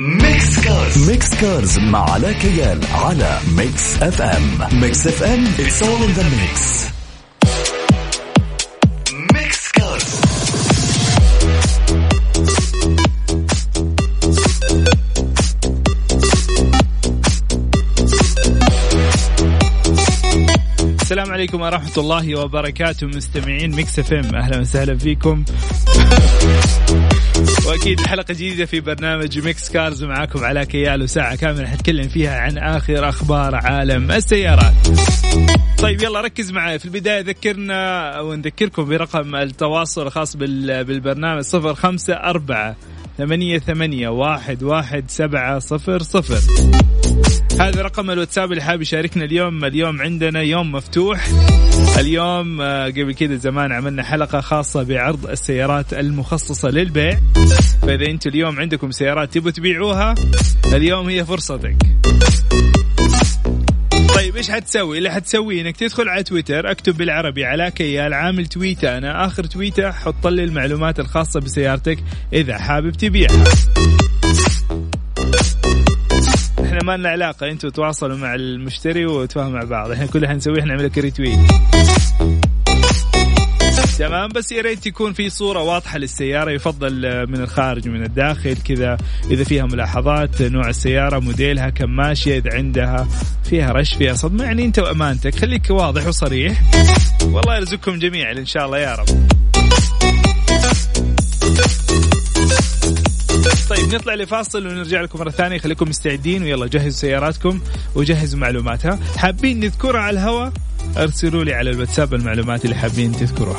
Mix Cars Mix Cars مع علاء كيال على Mix FM Mix FM it's all in the mix. Mix Cars السلام عليكم ورحمة الله وبركاته مستمعين Mix FM أهلا وسهلا فيكم. وأكيد حلقة جديدة في برنامج Mix Cars معاكم علاء كيال وساعة كاملة حنتكلم فيها عن آخر أخبار عالم السيارات. طيب يلا ركز معي في البداية ذكرنا ونذكركم برقم التواصل الخاص بال- بالبرنامج صفر خمسة أربعة ثمانية ثمانية واحد واحد سبعة صفر صفر هذا رقم الواتساب اللي حاب يشاركنا اليوم. اليوم عندنا يوم مفتوح. اليوم آه، قبل كذا زمان عملنا حلقة خاصة بعرض السيارات المخصصة للبيع. فإذا أنتم اليوم عندكم سيارات تبوا تبيعوها اليوم هي فرصتك. طيب إيش حتسوي؟ اللي حتسويه إنك تدخل على تويتر اكتب بالعربي على كيال عامل تويته أنا. آخر تويتة حط لي المعلومات الخاصة بسيارتك إذا حابب تبيعها. إحنا ما لنا علاقة أنتوا تواصلوا مع المشتري وتفاهموا مع بعض. إحنا كل اللي حنسويه إحنا نعمل لك ريتويت تمام بس يا ريت يكون في صورة واضحة للسيارة يفضل من الخارج ومن الداخل كذا إذا فيها ملاحظات نوع السيارة موديلها كم ماشية إذا عندها فيها رش فيها صدمة. يعني أنت وأمانتك خليك واضح وصريح. والله يرزقكم جميعا إن شاء الله يا رب. طيب نطلع لفاصل ونرجع لكم مرة ثانية. خليكم مستعدين ويلا جهزوا سياراتكم وجهزوا معلوماتها. حابين نذكرها على الهواء؟ ارسلوا لي على الواتساب المعلومات اللي حابين تذكروها.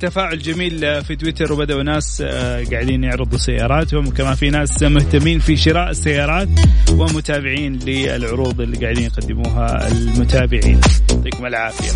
طيب جميل في تويتر وبدأوا ناس آه، قاعدين يعرضوا سياراتهم وكمان في ناس مهتمين في شراء السيارات ومتابعين للعروض اللي قاعدين يقدموها المتابعين. يعطيكم العافية.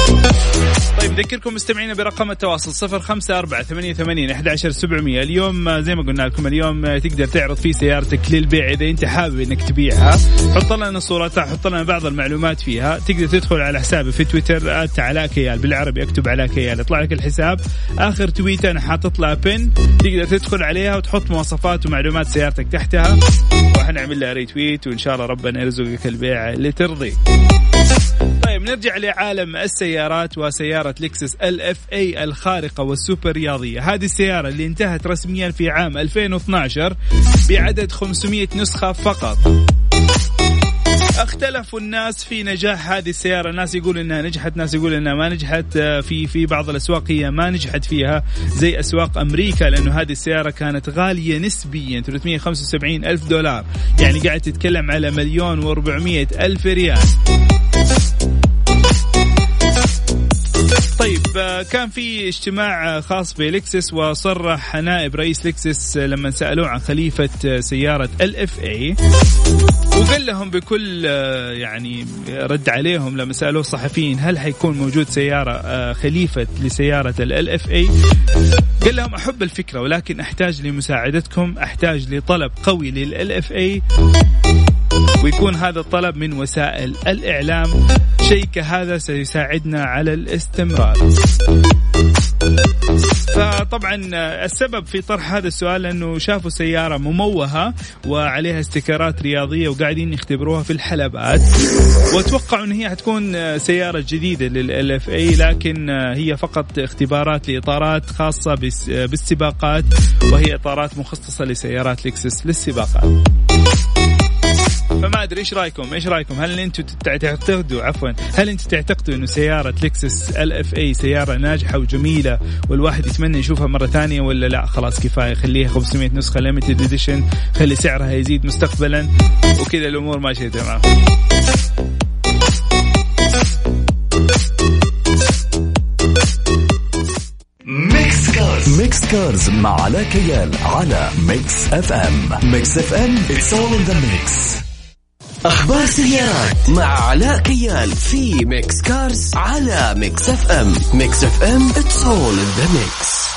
طيب ذكركم مستمعينا برقم التواصل صفر خمسة أربعة ثمانية ثمانين أحد عشر سبعمية. اليوم آه، زي ما قلنا لكم اليوم آه، تقدر تعرض فيه سيارتك للبيع إذا أنت حابب أنك تبيعها. حط لنا صورتها حط لنا بعض المعلومات فيها. تقدر تدخل على حسابي في تويتر علاء كيال بالعربي أكتب علاء كيال يطلع لك الحساب. آخر تويتة أنا حاطط لها pin تقدر تدخل عليها وتحط مواصفات ومعلومات سيارتك تحتها. وحنعمل لها retweet وإن شاء الله ربنا يرزقك البيع اللي ترضيه طيب نرجع لعالم السيارات وسيارة Lexus LFA الخارقة والسوبر رياضية. هذه السيارة اللي انتهت رسميا في عام 2012 بعدد 500 نسخة فقط. اختلفوا الناس في نجاح هذه السيارة، ناس يقول إنها نجحت، ناس يقول إنها ما نجحت، آه، في في بعض الأسواق هي ما نجحت فيها زي أسواق أمريكا لأنه هذه السيارة كانت غالية نسبيا 375 ألف دولار، يعني قاعد تتكلم على مليون و400 ألف ريال. طيب آه، كان في اجتماع آه، خاص ب Lexus وصرح نائب رئيس Lexus آه، لما سألوه عن خليفة سيارة LFA وقال لهم بكل يعني رد عليهم لما سألوه الصحفيين هل حيكون موجود سيارة خليفة لسيارة LFA؟ قال لهم أحب الفكرة ولكن أحتاج لمساعدتكم أحتاج لطلب قوي لل LFA. ويكون هذا الطلب من وسائل الإعلام. شيء كهذا سيساعدنا على الاستمرار. فطبعا السبب في طرح هذا السؤال انه شافوا سيارة مموهة وعليها استيكرات رياضية وقاعدين يختبروها في الحلبات. وتوقعوا إن هي حتكون سيارة جديدة لل إف إي لكن هي فقط اختبارات لإطارات خاصة بالسباقات وهي إطارات مخصصة لسيارات Lexus للسباقات. فما أدري إيش رأيكم؟ إيش رأيكم؟ هل أنتم تعتقدوا عفوا هل أنتم تعتقدوا إنه سيارة Lexus LFA سيارة ناجحة وجميلة والواحد يتمنى يشوفها مرة ثانية ولا لا؟ خلاص كفاية خليها 500 نسخة limited edition خلي سعرها يزيد مستقبلا وكذا الأمور ماشية تمام. Mix Cars Mix Cars مع علاء كيال على Mix FM Mix FM it's all in the mix أخبار سيارات مع علاء كيال في Mix Cars على Mix FM Mix FM in the mix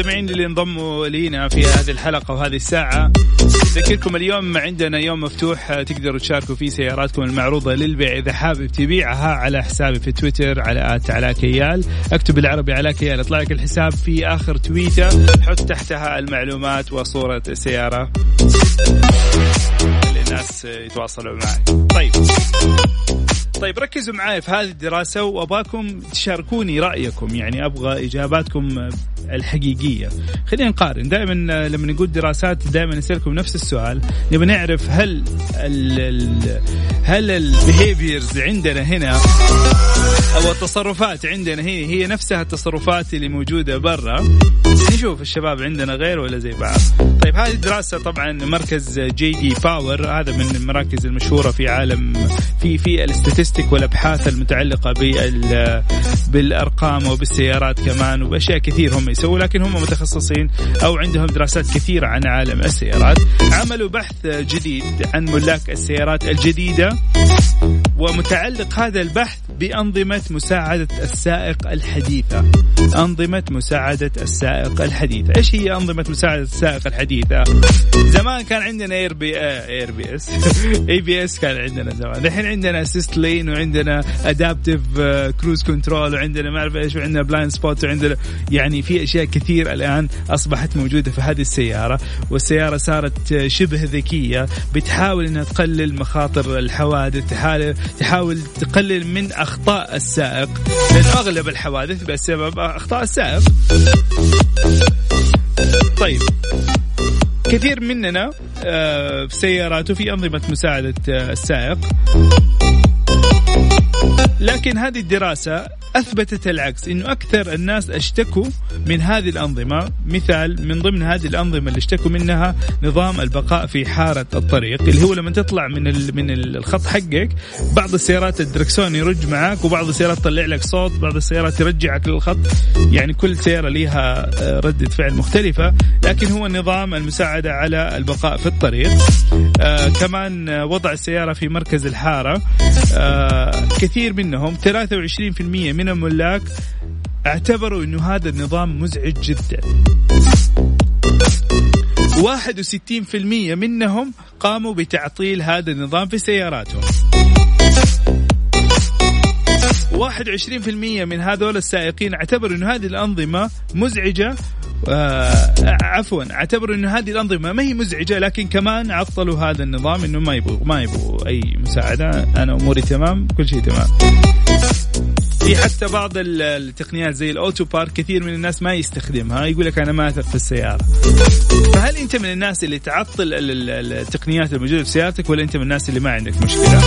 المستمعين اللي انضموا لينا في هذه الحلقة وهذه الساعة. أذكركم اليوم عندنا يوم مفتوح تقدروا تشاركوا فيه سياراتكم المعروضة للبيع. إذا حابب تبيعها على حسابي في تويتر على آت علاء كيال أكتب بالعربي علاء كيال يطلع لك الحساب في آخر تويتة. حط تحتها المعلومات وصورة السيارة. الناس يتواصلوا معك. طيب. طيب ركزوا معي في هذه الدراسة وأباكم تشاركوني رأيكم. يعني أبغى إجاباتكم الحقيقية. خلينا نقارن. دائما لما نقول دراسات دائما نسألكم نفس السؤال. نبغى نعرف هل ال ال هل ال behaviors عندنا هنا أو التصرفات عندنا هي هي نفسها التصرفات اللي موجودة برا. نشوف الشباب عندنا غير ولا زي بعض. طيب هذه الدراسة طبعا مركز J.D. Power هذا من المراكز المشهورة في عالم في في ال statistic والأبحاث المتعلقة بال بالأرقام وبالسيارات كمان وبأشياء كثير هم يسووا لكن هم متخصصين أو عندهم دراسات كثيرة عن عالم السيارات. عملوا بحث جديد عن ملاك السيارات الجديدة. ومتعلق هذا البحث بأنظمة مساعدة السائق الحديثة. أنظمة مساعدة السائق الحديثة. إيش هي أنظمة مساعدة السائق الحديثة؟ زمان كان عندنا اير بي اير بي اس اي بي اس كان عندنا زمان. الحين عندنا assist lane وعندنا adaptive cruise control وعندنا ما أعرف إيش وعندنا blind spot وعندنا يعني في أشياء كثير الآن أصبحت موجودة في هذه السيارة. والسيارة صارت شبه ذكية بتحاول إنها تقلل مخاطر الحوادث تحاول تقلل من أخطاء السائق. لأن أغلب الحوادث بسبب أخطاء السائق. طيب. كثير مننا آه، في سياراته في أنظمة مساعدة آه، السائق. لكن هذه الدراسة أثبتت العكس أنه أكثر الناس أشتكوا من هذه الأنظمة. مثال من ضمن هذه الأنظمة اللي اشتكوا منها نظام البقاء في حارة الطريق اللي هو لما تطلع من من الخط حقك بعض السيارات الدركسون يرج معك وبعض السيارات تطلع لك صوت بعض السيارات ترجعك للخط. يعني كل سيارة لها آه، ردة فعل مختلفة لكن هو نظام المساعدة على البقاء في الطريق. آه كمان وضع السيارة في مركز الحارة. آه كثير منهم 23% من الملاك اعتبروا إنه هذا النظام مزعج جدا. 61% منهم قاموا بتعطيل هذا النظام في سياراتهم. 21% من هذول السائقين اعتبروا إنه هذه الأنظمة مزعجة. آه عفوا اعتبروا إنه هذه الأنظمة ما هي مزعجة لكن كمان عطلوا هذا النظام إنه ما يبغوا ما يبغوا أي مساعدة. أنا أموري تمام كل شيء تمام. في حتى بعض التقنيات زي ال auto park كثير من الناس ما يستخدمها. يقول لك أنا ما أثق في السيارة. فهل أنت من الناس اللي تعطل التقنيات الموجودة في سيارتك ولا أنت من الناس اللي ما عندك مشكلة؟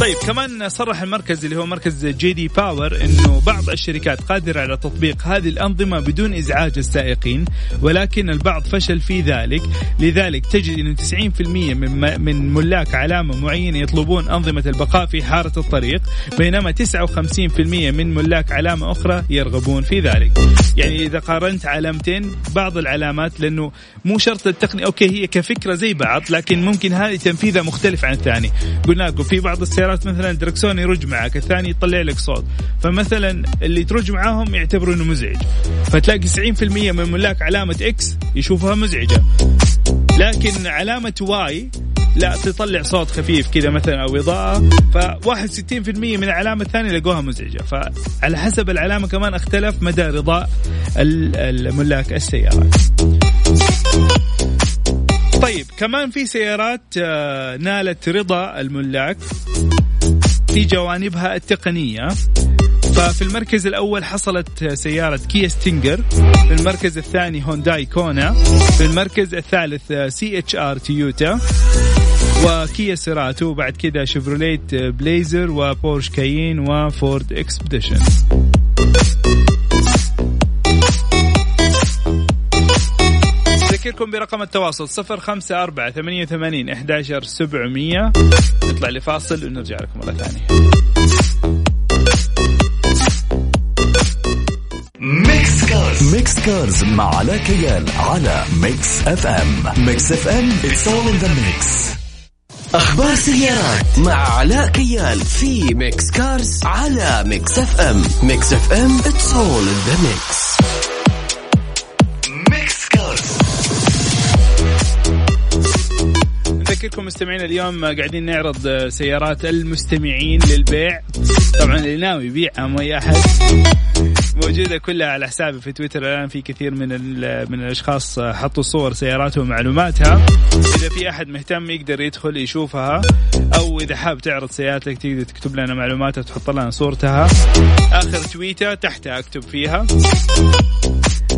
طيب كمان صرح المركز اللي هو مركز J.D. Power إنه بعض الشركات قادرة على تطبيق هذه الأنظمة بدون إزعاج السائقين ولكن البعض فشل في ذلك. لذلك تجد إنه 90% من من ملاك علامة معينة يطلبون أنظمة البقاء في حارة الطريق بينما 59% من ملاك علامة أخرى يرغبون في ذلك. يعني إذا قارنت علامتين بعض العلامات لأنه مو شرط التقنية أوكي هي كفكرة زي بعض لكن ممكن هذه تنفيذها مختلف عن الثاني. قلنا لكم في بعض السيارات مثلا الدركسون يرج معك الثاني يطلع لك صوت. فمثلا اللي ترج معاهم يعتبروا إنه مزعج. فتلاقي 90% من ملاك علامة X يشوفها مزعجة. لكن علامة Y لا تطلع صوت خفيف كذا مثلا أو إضاءة. ف 61% من العلامة الثانية لقوها مزعجة. فعلى حسب العلامة كمان اختلف مدى رضاء الملاك السيارات طيب كمان في سيارات آه، نالت رضا الملاك في جوانبها التقنية. ففي المركز الأول حصلت سيارة Kia Stinger في المركز الثاني Hyundai Kona في المركز الثالث C-HR Toyota و Kia Cerato وبعد كذا Chevrolet Blazer و Porsche Cayenne و Ford Expedition أذكركم برقم التواصل صفر خمسة أربعة ثمانية وثمانين إحداشر سبعمية. نطلع لفاصل ونرجع لكم مرة ثانية. Mix Cars. Mix Cars مع علاء كيال على Mix FM. Mix FM all in the mix. أخبار سيارات مع علاء كيال في Mix Cars على Mix FM. Mix FM in the mix. Mix نذكركم مستمعين اليوم قاعدين نعرض سيارات المستمعين للبيع. طبعا اللي ناوي يبيعها ما أحد. موجودة كلها على حسابي في تويتر. الآن في كثير من من الأشخاص حطوا صور سياراتهم ومعلوماتها. إذا في أحد مهتم يقدر يدخل يشوفها أو إذا حاب تعرض سيارتك تقدر تكتب لنا معلوماتها تحط لنا صورتها. آخر تويتة تحتها أكتب فيها.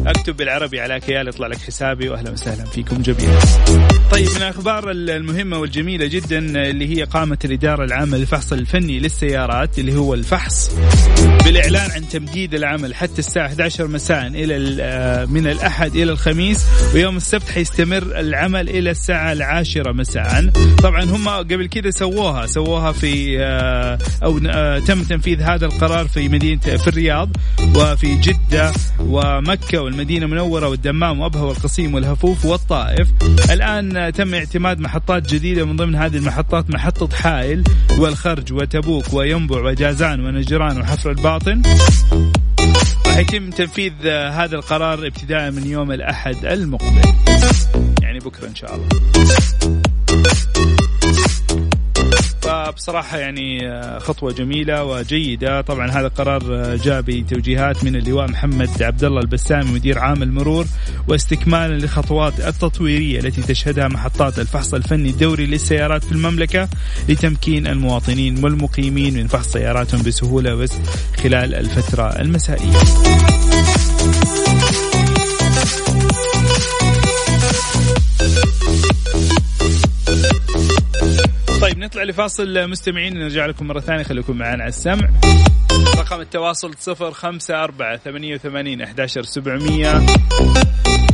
اكتب بالعربي على كيال يطلع لك حسابي واهلا وسهلا فيكم جميعا. طيب من الأخبار المهمة والجميلة جدا اللي هي قامت الإدارة العامة للفحص الفني للسيارات اللي هو الفحص بالإعلان عن تمديد العمل حتى الساعة 11 مساء إلى من الأحد إلى الخميس ويوم السبت حيستمر العمل إلى الساعة العاشرة مساء. طبعا هم قبل كذا سووها سووها في أو تم تنفيذ هذا القرار في مدينة في الرياض وفي جدة ومكة والمدينة المنوره والدمام وابها والقصيم والهفوف والطائف. الآن تم اعتماد محطات جديدة من ضمن هذه المحطات محطة حائل والخرج وتبوك وينبع وجازان ونجران وحفر الباطن. يتم تنفيذ هذا القرار ابتداء من يوم الأحد المقبل. يعني بكرة إن شاء الله. فبصراحة يعني خطوة جميلة وجيدة. طبعا هذا قرار جاء بتوجيهات من اللواء محمد عبد الله البسامي مدير عام المرور واستكمالا للخطوات التطويرية التي تشهدها محطات الفحص الفني الدوري للسيارات في المملكة لتمكين المواطنين والمقيمين من فحص سياراتهم بسهولة بس خلال الفترة المسائية. لفاصل مستمعين نرجع لكم مرة ثانية خليكم معنا على السمع. رقم التواصل صفر خمسة أربعة ثمانية وثمانين أحداشر سبعمية.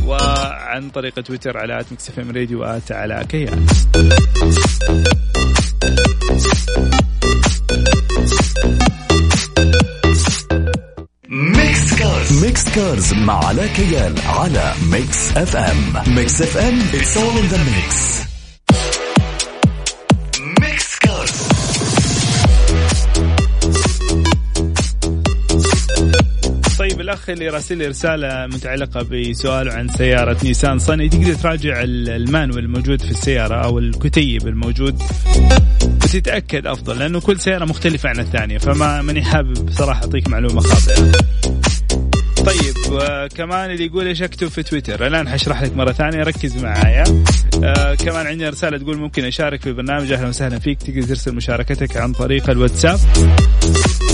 وعن طريق تويتر على at M radio at علاء كيال Mix Cars. Mix Cars مع علاء كيال على Mix FM. Mix FM it's all in the mix. الأخ اللي راسل رسالة متعلقة بسؤاله عن سيارة نيسان صني تقدر تراجع المانوال الموجود في السيارة أو الكتيب الموجود وتتاكد أفضل لأنه كل سيارة مختلفة عن الثانية فما ماني حابب بصراحه أعطيك معلومة خاطئة. وكمان اللي يقول إيش أكتب في تويتر؟ الآن حشرح لك مرة ثانية ركز معايا. آه كمان عندنا رسالة تقول ممكن أشارك في برنامج. أهلا وسهلا فيك. تقدر ترسل مشاركتك عن طريق الواتساب.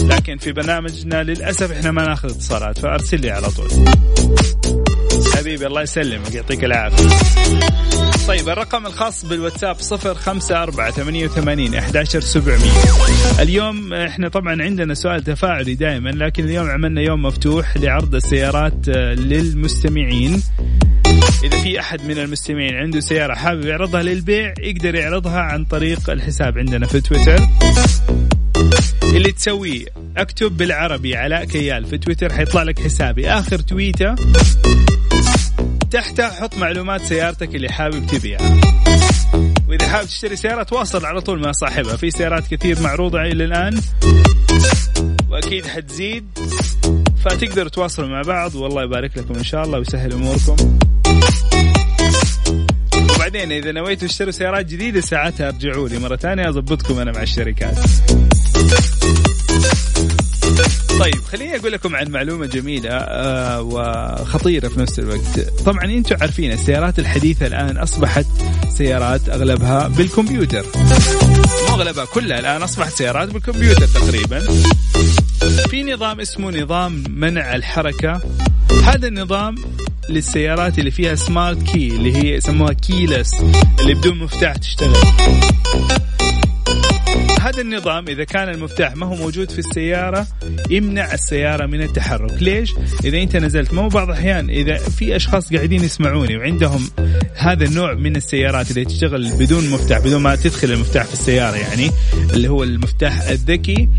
لكن في برنامجنا للأسف إحنا ما ناخذ اتصالات فأرسل لي على طول. حبيبي الله يسلمك يعطيك العافية. طيب الرقم الخاص بالواتساب صفر خمسة أربعة ثمانية وثمانين أحداشر سبعمية. اليوم إحنا طبعا عندنا سؤال تفاعلي دائما لكن اليوم عملنا يوم مفتوح لعرض السيارات للمستمعين. إذا في أحد من المستمعين عنده سيارة حابب يعرضها للبيع يقدر يعرضها عن طريق الحساب عندنا في تويتر. اللي تسويه اكتب بالعربي علاء كيال في تويتر حيطلع لك حسابي. آخر تويتة تحتها حط معلومات سيارتك اللي حابب تبيعها وإذا حابب تشتري سيارة تواصل على طول مع صاحبها. في سيارات كثير معروضة إلى الآن وأكيد حتزيد. فتقدروا تواصلوا مع بعض والله يبارك لكم إن شاء الله ويسهل أموركم. وبعدين إذا نويتوا تشتروا سيارات جديدة ساعتها ارجعوا لي مرة ثانية أضبطكم أنا مع الشركات. طيب خليني أقول لكم عن معلومة جميلة آه وخطيرة في نفس الوقت. طبعا أنتم عارفين السيارات الحديثة الآن أصبحت سيارات أغلبها بالكمبيوتر. مو أغلبها كلها الآن أصبحت سيارات بالكمبيوتر تقريبا. في نظام اسمه نظام منع الحركة. هذا النظام للسيارات اللي فيها سمارت كي اللي هي يسموها كيلس اللي بدون مفتاح تشتغل. هذا النظام إذا كان المفتاح ما هو موجود في السيارة يمنع السيارة من التحرك. ليش؟ إذا أنت نزلت ما هو بعض الأحيان إذا في أشخاص قاعدين يسمعوني وعندهم هذا النوع من السيارات اللي تشتغل بدون مفتاح بدون ما تدخل المفتاح في السيارة يعني اللي هو المفتاح الذكي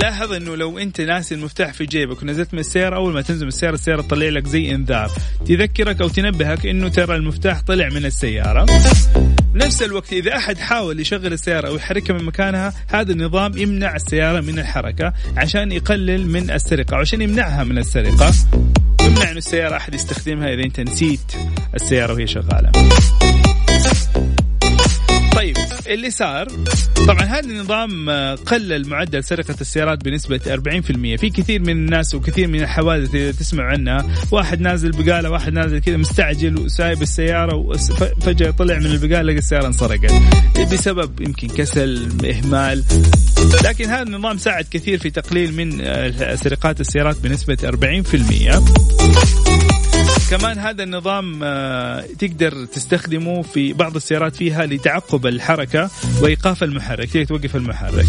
تلاحظ إنه لو أنت ناسي المفتاح في جيبك ونزلت من السيارة أول ما تنزل من السيارة السيارة تطلع لك زي إنذار. تذكرك أو تنبهك إنه ترى المفتاح طلع من السيارة. نفس الوقت إذا أحد حاول يشغل السيارة أو يحركها من مكانها هذا النظام يمنع السيارة من الحركة عشان يقلل من السرقة وعشان يمنعها من السرقة. يمنع إنه السيارة أحد يستخدمها إذا أنت نسيت السيارة وهي شغالة. اللي صار طبعا هذا النظام آه، قلل معدل سرقة السيارات بنسبة 40% في كثير من الناس وكثير من الحوادث إذا تسمع عنها. واحد نازل بقالة واحد نازل كذا مستعجل وسايب السيارة وفجأة طلع من البقالة لقى السيارة انسرقت بسبب يمكن كسل إهمال. لكن هذا النظام ساعد كثير في تقليل من آه، سرقات السيارات بنسبة 40% كمان هذا النظام آه، تقدر تستخدمه في بعض السيارات فيها لتعقب الحركة وإيقاف المحرك تقدر توقف المحرك؟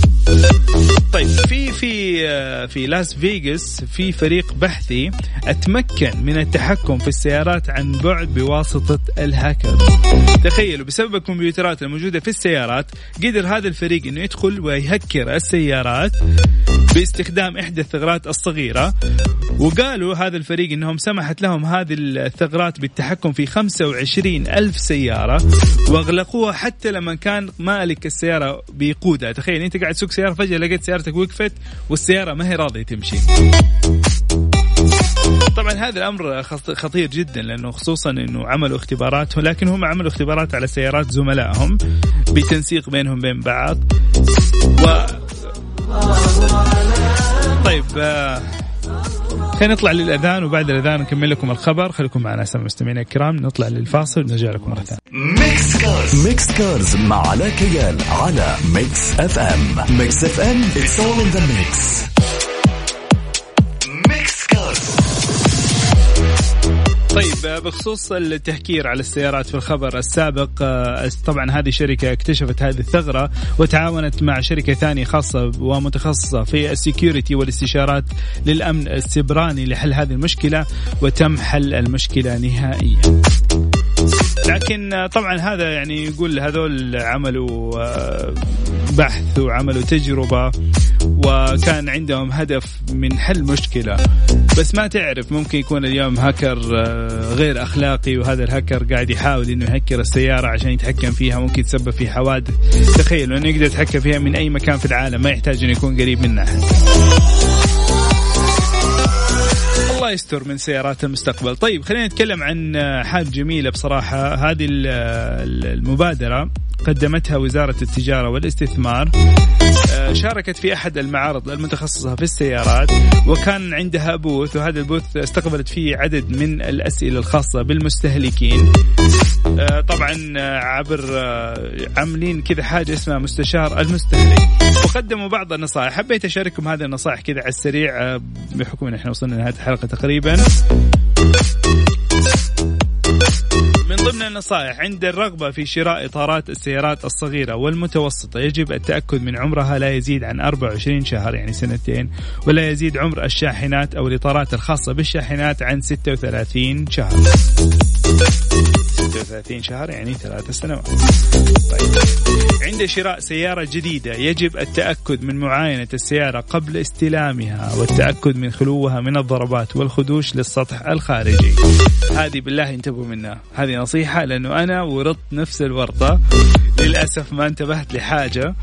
طيب في في آه، في لاس فيغاس في فريق بحثي أتمكن من التحكم في السيارات عن بعد بواسطة الهاكر. تخيلوا بسبب الكمبيوترات الموجودة في السيارات قدر هذا الفريق إنه يدخل ويهكر السيارات باستخدام إحدى الثغرات الصغيرة. وقالوا هذا الفريق إنهم سمحت لهم هذه الثغرات بالتحكم في 25 ألف سيارة وأغلقوها حتى لما كان مالك السيارة بيقودها. تخيل أنت قاعد تسوق سيارة فجأة لقيت سيارتك وقفت والسيارة ما هي راضية تمشي. طبعا هذا الأمر خطير جدا لأنه خصوصا إنه عملوا اختبارات ولكن هم عملوا اختبارات على سيارات زملائهم بتنسيق بينهم بين بعض. و طيب آه خلينا نطلع للأذان وبعد الأذان نكمل لكم الخبر. خليكم معنا سامع مستمعينا الكرام. نطلع للفاصل ونرجع لكم مرة ثانية. ميكس كارز. ميكس كارز مع علاء كيال على ميكس أف أم. ميكس أف أم. It's all in the mix طيب بخصوص التهكير على السيارات في الخبر السابق آه، طبعا هذه شركة اكتشفت هذه الثغرة وتعاونت مع شركة ثانية خاصة ومتخصصة في السكيورتي والاستشارات للأمن السبراني لحل هذه المشكلة وتم حل المشكلة نهائيا. لكن طبعا هذا يعني يقول هذول عملوا آه، بحث وعملوا تجربة وكان عندهم هدف من حل مشكلة. بس ما تعرف ممكن يكون اليوم هاكر آه، غير أخلاقي وهذا الهاكر قاعد يحاول إنه يهكر السيارة عشان يتحكم فيها ممكن يتسبب في حوادث. تخيلوا إنه يقدر يتحكم فيها من أي مكان في العالم ما يحتاج إنه يكون قريب منها يستر من سيارات المستقبل. طيب خلينا نتكلم عن حاجة جميلة بصراحة. هذه المبادرة قدمتها وزارة التجارة والاستثمار آه، شاركت في أحد المعارض المتخصصة في السيارات وكان عندها بوث وهذا البوث استقبلت فيه عدد من الأسئلة الخاصة بالمستهلكين. آه، طبعا آه، عبر عاملين كذا حاجة اسمها مستشار المستهلك. وقدموا بعض النصائح. حبيت أشارككم هذه النصائح كذا على السريع بحكم أن إحنا وصلنا لنهاية الحلقة تقريبا. ضمن النصائح عند الرغبة في شراء إطارات السيارات الصغيرة والمتوسطة يجب التأكد من عمرها لا يزيد عن 24 شهر يعني سنتين ولا يزيد عمر الشاحنات أو الإطارات الخاصة بالشاحنات عن 36 شهر. 36 شهر يعني ثلاث سنوات. طيب. عند شراء سيارة جديدة يجب التأكد من معاينة السيارة قبل استلامها والتأكد من خلوها من الضربات والخدوش للسطح الخارجي. هذه بالله انتبهوا منها. هذه نصيحة لأنه أنا ورطت نفس الورطة. للأسف ما انتبهت لحاجة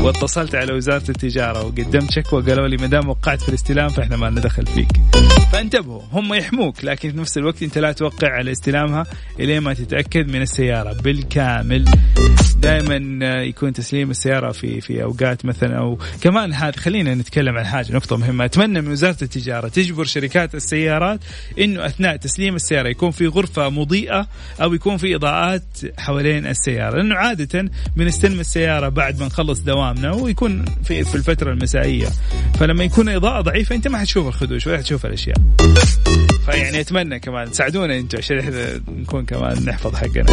واتصلت على وزارة التجارة وقدمت شكوى قالوا لي ما دام وقعت في الاستلام فإحنا ما ندخل فيك. فانتبهوا هم يحموك لكن في نفس الوقت أنت لا توقع على استلامها إلين ما تتأكد من السيارة بالكامل. دائما يكون تسليم السيارة في في أوقات مثلا أو كمان هذا خلينا نتكلم عن حاجة نقطة مهمة. أتمنى من وزارة التجارة تجبر شركات السيارات إنه أثناء تسليم السيارة يكون في غرفة مضيئة أو يكون في إضاءات حوالين السيارة لأنه بنستلم السيارة بعد ما نخلص دوام دوامنا ويكون في في الفترة المسائية. فلما يكون إضاءة ضعيفة أنت ما حتشوف الخدوش ولا حتشوف الأشياء. فيعني أتمنى كمان. تساعدونا أنتم عشان إحنا نكون كمان نحفظ حقنا.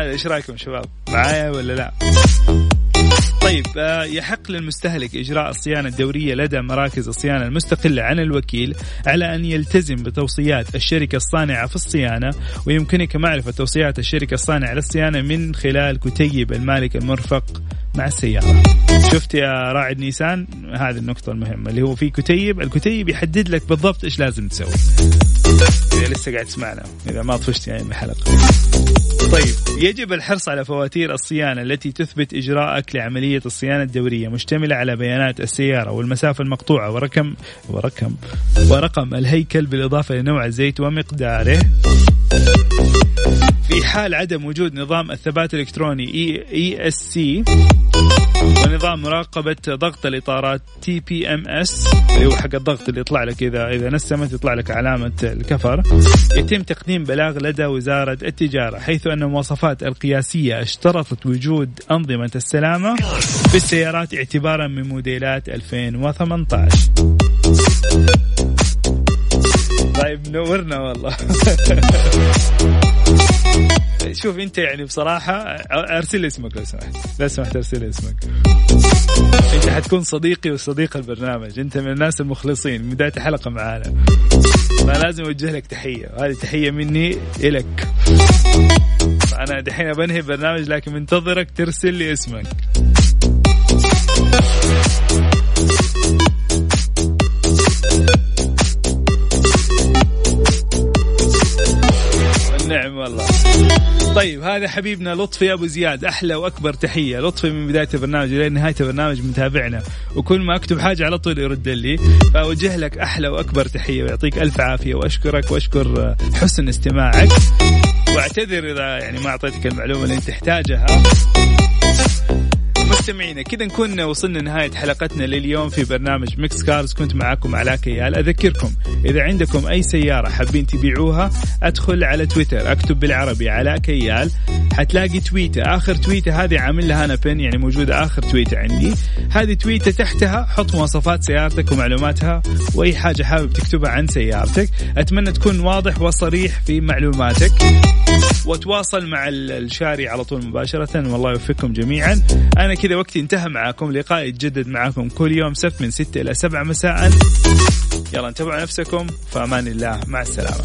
إيش رأيكم شباب؟ معايا ولا لا؟ طيب آه، يحق للمستهلك إجراء الصيانة الدورية لدى مراكز الصيانة المستقلة عن الوكيل على أن يلتزم بتوصيات الشركة الصانعة في الصيانة ويمكنك معرفة توصيات الشركة الصانعة للصيانة من خلال كتيب المالك المرفق. مع السيارة. شفت يا راعد نيسان؟ هذه النقطة المهمة اللي هو في كتيب الكتيب يحدد لك بالضبط إيش لازم تسوي. إذا لسه قاعد تسمعنا إذا ما طفشت يعني الحلقة طيب يجب الحرص على فواتير الصيانة التي تثبت إجراءك لعملية الصيانة الدورية مشتملة على بيانات السيارة والمسافة المقطوعة ورقم ورقم ورقم الهيكل بالإضافة لنوع الزيت ومقداره. في حال عدم وجود نظام الثبات الإلكتروني ESC ونظام مراقبة ضغط الإطارات TPMS اللي هو حق الضغط اللي يطلع لك إذا إذا نسمت يطلع لك علامة الكفر يتم تقديم بلاغ لدى وزارة التجارة حيث أن المواصفات القياسية اشترطت وجود أنظمة السلامة في السيارات اعتبارا من موديلات 2018 طيب نورنا والله. شوف انت يعني بصراحة ارسل لي اسمك لو سمحت. لو سمحت ارسل لي اسمك. انت حتكون صديقي وصديق البرنامج. انت من الناس المخلصين من بداية الحلقة معانا. فلازم أوجه لك تحية. وهذه تحية مني إلك. أنا دحين بنهي البرنامج لكن منتظرك ترسل لي اسمك. طيب هذا حبيبنا لطفي أبو زياد أحلى وأكبر تحية. لطفي من بداية البرنامج إلى نهاية البرنامج متابعنا. وكل ما أكتب حاجة على طول يرد لي. فأوجه لك أحلى وأكبر تحية ويعطيك ألف عافية. وأشكرك وأشكر حسن استماعك. واعتذر إذا يعني ما أعطيتك المعلومة اللي أنت تحتاجها. مستمعينا كذا نكون وصلنا نهاية حلقتنا لليوم في برنامج ميكس كارز كنت معاكم علاء كيال. أذكركم إذا عندكم أي سيارة حابين تبيعوها أدخل على تويتر أكتب بالعربي علاء كيال. حتلاقي تويتة آخر تويتة هذه عامل لها أنا بين يعني موجودة آخر تويتة عندي. هذه تويتة تحتها حط مواصفات سيارتك ومعلوماتها وأي حاجة حابب تكتبها عن سيارتك. أتمنى تكون واضح وصريح في معلوماتك. وتواصل مع الشاري على طول مباشرة والله يوفقكم جميعا. أنا كذا وقتي انتهى معاكم لقائي يتجدد معاكم كل يوم سبت من 6 إلى 7 مساء. يلا انتبهوا نفسكم في أمان الله مع السلامة.